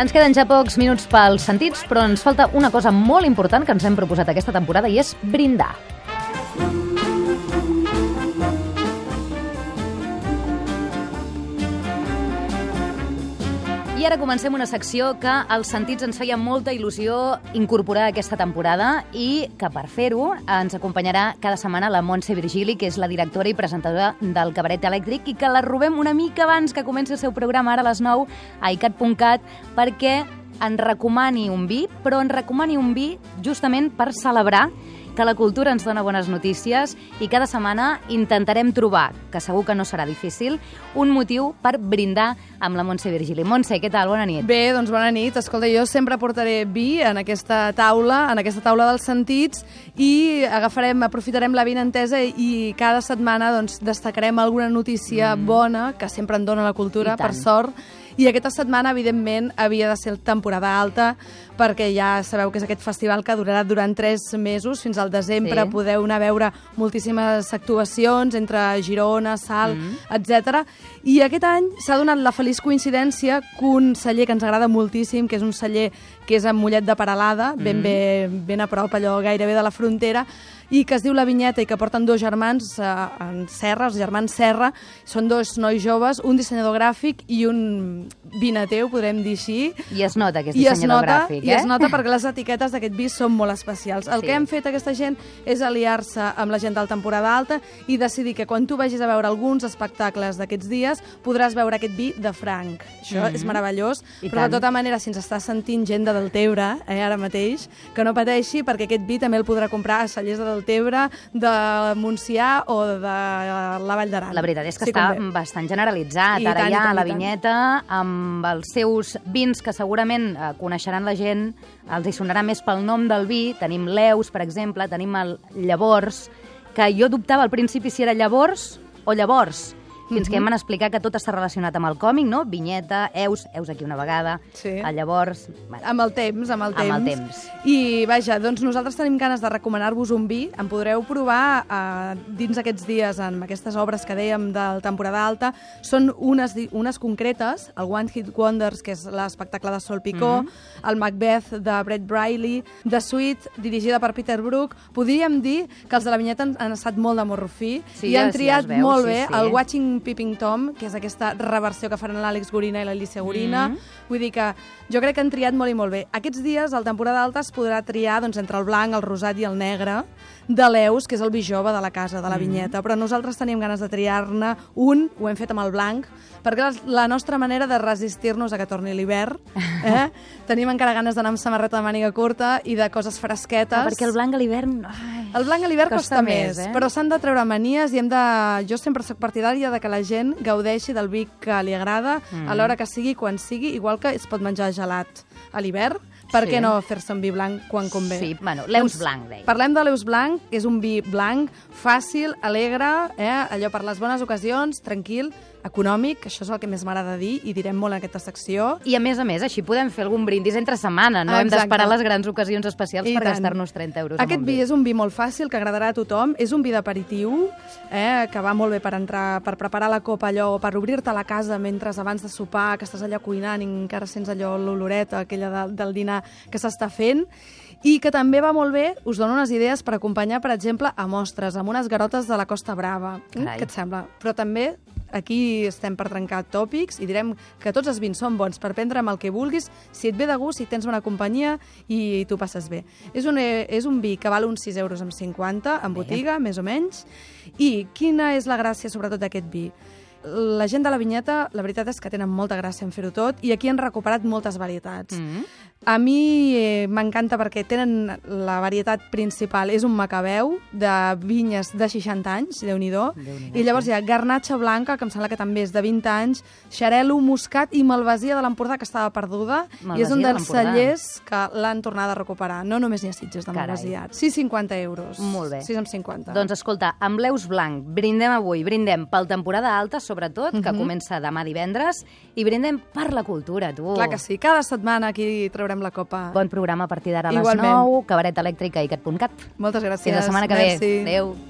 Ens queden ja pocs minuts pels sentits, però ens falta una cosa molt important que ens hem proposat aquesta temporada i és brindar. I ara comencem una secció que als sentits ens feia molta il·lusió incorporar aquesta temporada i que per fer-ho ens acompanyarà cada setmana la Montse Virgili, que és la directora i presentadora del Cabaret Elèctric i que la robem una mica abans que comenci el seu programa ara a les 9 a icat.cat perquè en recomani un vi, però en recomani un vi justament per celebrar que la cultura ens dona bones notícies i cada setmana intentarem trobar, que segur que no serà difícil, un motiu per brindar amb la Montse Virgili. Montse, què tal? Bona nit. Bé, doncs bona nit. Escolta, jo sempre portaré vi en aquesta taula, en aquesta taula dels sentits, i agafarem, aprofitarem la vinentesa i cada setmana doncs, destacarem alguna notícia mm. bona, que sempre en dona la cultura, per sort, i aquesta setmana, evidentment, havia de ser temporada alta, perquè ja sabeu que és aquest festival que durarà durant tres mesos, fins al desembre sí. podeu anar a veure moltíssimes actuacions entre Girona, Salt, mm -hmm. etc. I aquest any s'ha donat la feliç coincidència que un celler que ens agrada moltíssim, que és un celler que és a Mollet de Paralada, ben, mm -hmm. bé, ben a prop, allò gairebé de la frontera, i que es diu La Vinyeta i que porten dos germans eh, en Serra, els germans Serra, són dos nois joves, un dissenyador gràfic i un vinater, ho podrem dir així. I es nota que és dissenyador I nota, gràfic, eh? I es nota perquè les etiquetes d'aquest vi són molt especials. El sí. que hem fet aquesta gent és aliar-se amb la gent del temporada alta i decidir que quan tu vagis a veure alguns espectacles d'aquests dies podràs veure aquest vi de franc. Això mm -hmm. és meravellós, I però tant. de tota manera, si ens està sentint gent de Deltebre, eh, ara mateix, que no pateixi perquè aquest vi també el podrà comprar a cellers de Deltebre, de Montsià o de la Vall d'Aran. La veritat és que si està convé. bastant generalitzat. I Ara tant, ja tant, la vinyeta amb els seus vins que segurament eh, coneixeran la gent, els hi sonarà més pel nom del vi. Tenim l'Eus, per exemple, tenim el Llavors, que jo dubtava al principi si era Llavors o Llavors, fins que em van explicar que tot està relacionat amb el còmic, no? Vinyeta, Eus, Eus aquí una vegada, sí. llavors... Bueno, amb el temps, amb el temps. Amb el temps. I, vaja, doncs nosaltres tenim ganes de recomanar-vos un vi. En podreu provar eh, dins aquests dies, amb aquestes obres que dèiem del temporada alta. Són unes, unes concretes, el One Hit Wonders, que és l'espectacle de Sol Picó, mm -hmm. el Macbeth de Brett Briley, The Sweet, dirigida per Peter Brook. Podríem dir que els de la vinyeta han, han estat molt de morrofí sí, i han triat ja veu, molt sí, bé sí. el Watching Peeping Tom, que és aquesta reversió que faran l'Àlex Gorina i l'Alicia Gorina. Mm -hmm. Vull dir que jo crec que han triat molt i molt bé. Aquests dies, al temporada alta, es podrà triar doncs, entre el blanc, el rosat i el negre de l'Eus, que és el vi jove de la casa, de la mm -hmm. vinyeta. Però nosaltres teníem ganes de triar-ne un, ho hem fet amb el blanc, perquè la nostra manera de resistir-nos a que torni l'hivern. Eh? Tenim encara ganes d'anar amb samarreta de màniga curta i de coses fresquetes. Ah, perquè el blanc a l'hivern... El blanc a l'hivern costa, costa més, eh? però s'han de treure manies i hem de... Jo sempre soc partidària de que la gent gaudeixi del vi que li agrada mm. a l'hora que sigui, quan sigui, igual que es pot menjar gelat a l'hivern, per sí. què no fer-se un vi blanc quan convé? Sí, bueno, l'Eus doncs, blanc, deia. Parlem de l'Eus blanc, que és un vi blanc, fàcil, alegre, eh? allò per les bones ocasions, tranquil, econòmic, això és el que més m'agrada dir i direm molt en aquesta secció. I a més a més, així podem fer algun brindis entre setmana, no Exacte. hem d'esperar les grans ocasions especials I per gastar-nos 30 euros Aquest vi, vi és un vi molt fàcil, que agradarà a tothom, és un vi d'aperitiu, eh, que va molt bé per entrar, per preparar la copa allò, per obrir-te la casa mentre abans de sopar, que estàs allà cuinant i encara sents allò l'oloreta aquella de, del dinar que s'està fent, i que també va molt bé, us dono unes idees per acompanyar, per exemple, a mostres, amb unes garotes de la Costa Brava. Carai. Què et sembla? Però també aquí estem per trencar tòpics i direm que tots els vins són bons per prendre amb el que vulguis, si et ve de gust, si tens bona companyia i tu passes bé. És un, és un vi que val uns 6 euros amb 50 en botiga, bé. més o menys. I quina és la gràcia sobretot d'aquest vi? La gent de la vinyeta, la veritat és que tenen molta gràcia en fer-ho tot i aquí han recuperat moltes varietats. Mm -hmm. A mi eh, m'encanta perquè tenen la varietat principal, és un macabeu de vinyes de 60 anys, déu nhi déu i llavors hi ha garnatxa blanca, que em sembla que també és de 20 anys, xarelo, muscat i malvasia de l'Empordà, que estava perduda, malvasia i és un dels cellers que l'han tornat a recuperar. No només n'hi ha sitges de malvasia. 6,50 euros. Molt bé. 6,50. Doncs escolta, amb l'Eus Blanc, brindem avui, brindem pel temporada alta, sobretot, que uh mhm. -huh. comença demà divendres, i brindem per la cultura, tu. Clar que sí, cada setmana aquí traurem la Copa. Bon programa a partir d'ara a les 9, cabaret elèctrica i cat.cat. Moltes gràcies. Fins la setmana que Merci. ve. Adéu.